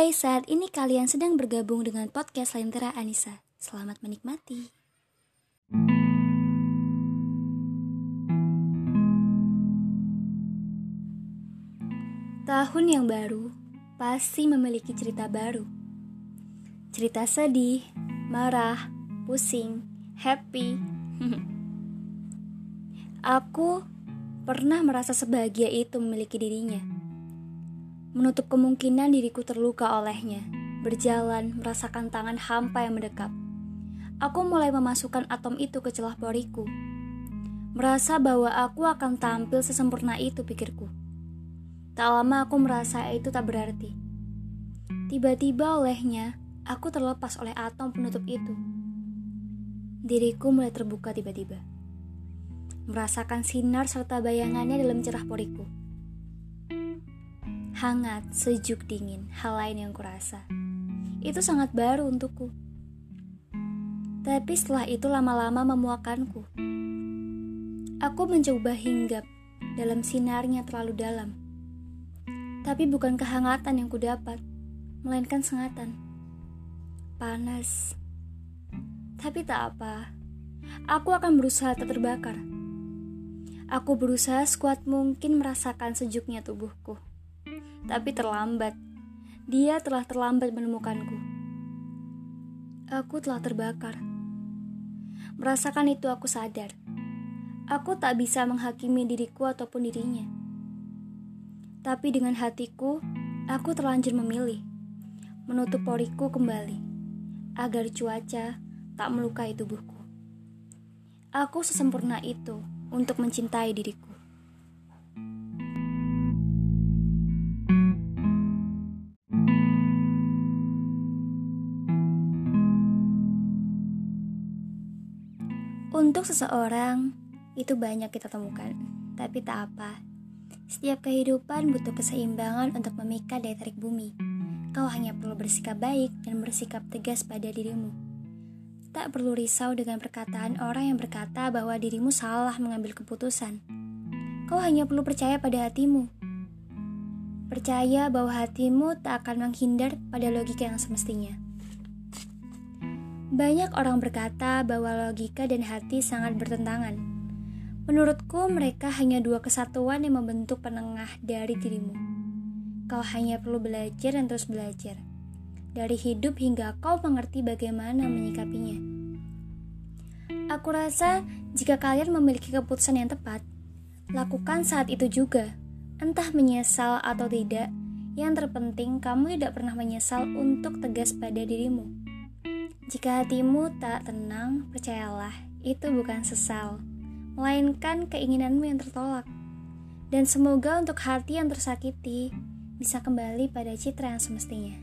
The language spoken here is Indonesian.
Hai, saat ini kalian sedang bergabung dengan podcast Lentera Anissa. Selamat menikmati. Tahun yang baru pasti memiliki cerita baru. Cerita sedih, marah, pusing, happy. Aku pernah merasa sebahagia itu memiliki dirinya. Menutup kemungkinan diriku terluka olehnya, berjalan merasakan tangan hampa yang mendekap. Aku mulai memasukkan atom itu ke celah poriku. Merasa bahwa aku akan tampil sesempurna itu pikirku. Tak lama aku merasa itu tak berarti. Tiba-tiba olehnya, aku terlepas oleh atom penutup itu. Diriku mulai terbuka tiba-tiba merasakan sinar serta bayangannya dalam cerah poriku. Hangat, sejuk, dingin, hal lain yang kurasa. Itu sangat baru untukku. Tapi setelah itu lama-lama memuakanku. Aku mencoba hinggap dalam sinarnya terlalu dalam. Tapi bukan kehangatan yang kudapat, melainkan sengatan. Panas. Tapi tak apa. Aku akan berusaha tak terbakar. Aku berusaha sekuat mungkin merasakan sejuknya tubuhku. Tapi terlambat. Dia telah terlambat menemukanku. Aku telah terbakar. Merasakan itu aku sadar. Aku tak bisa menghakimi diriku ataupun dirinya. Tapi dengan hatiku, aku terlanjur memilih menutup poriku kembali agar cuaca tak melukai tubuhku. Aku sesempurna itu untuk mencintai diriku. Untuk seseorang, itu banyak kita temukan, tapi tak apa. Setiap kehidupan butuh keseimbangan untuk memikat daya tarik bumi. Kau hanya perlu bersikap baik dan bersikap tegas pada dirimu. Tak perlu risau dengan perkataan orang yang berkata bahwa dirimu salah mengambil keputusan. Kau hanya perlu percaya pada hatimu. Percaya bahwa hatimu tak akan menghindar pada logika yang semestinya. Banyak orang berkata bahwa logika dan hati sangat bertentangan. Menurutku, mereka hanya dua kesatuan yang membentuk penengah dari dirimu. Kau hanya perlu belajar dan terus belajar dari hidup hingga kau mengerti bagaimana menyikapinya. Aku rasa jika kalian memiliki keputusan yang tepat, lakukan saat itu juga. Entah menyesal atau tidak, yang terpenting kamu tidak pernah menyesal untuk tegas pada dirimu. Jika hatimu tak tenang, percayalah, itu bukan sesal, melainkan keinginanmu yang tertolak. Dan semoga untuk hati yang tersakiti bisa kembali pada citra yang semestinya.